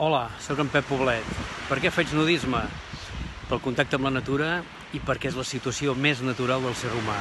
Hola, sóc en Pep Poblet. Per què faig nudisme? Pel contacte amb la natura i perquè és la situació més natural del ser humà.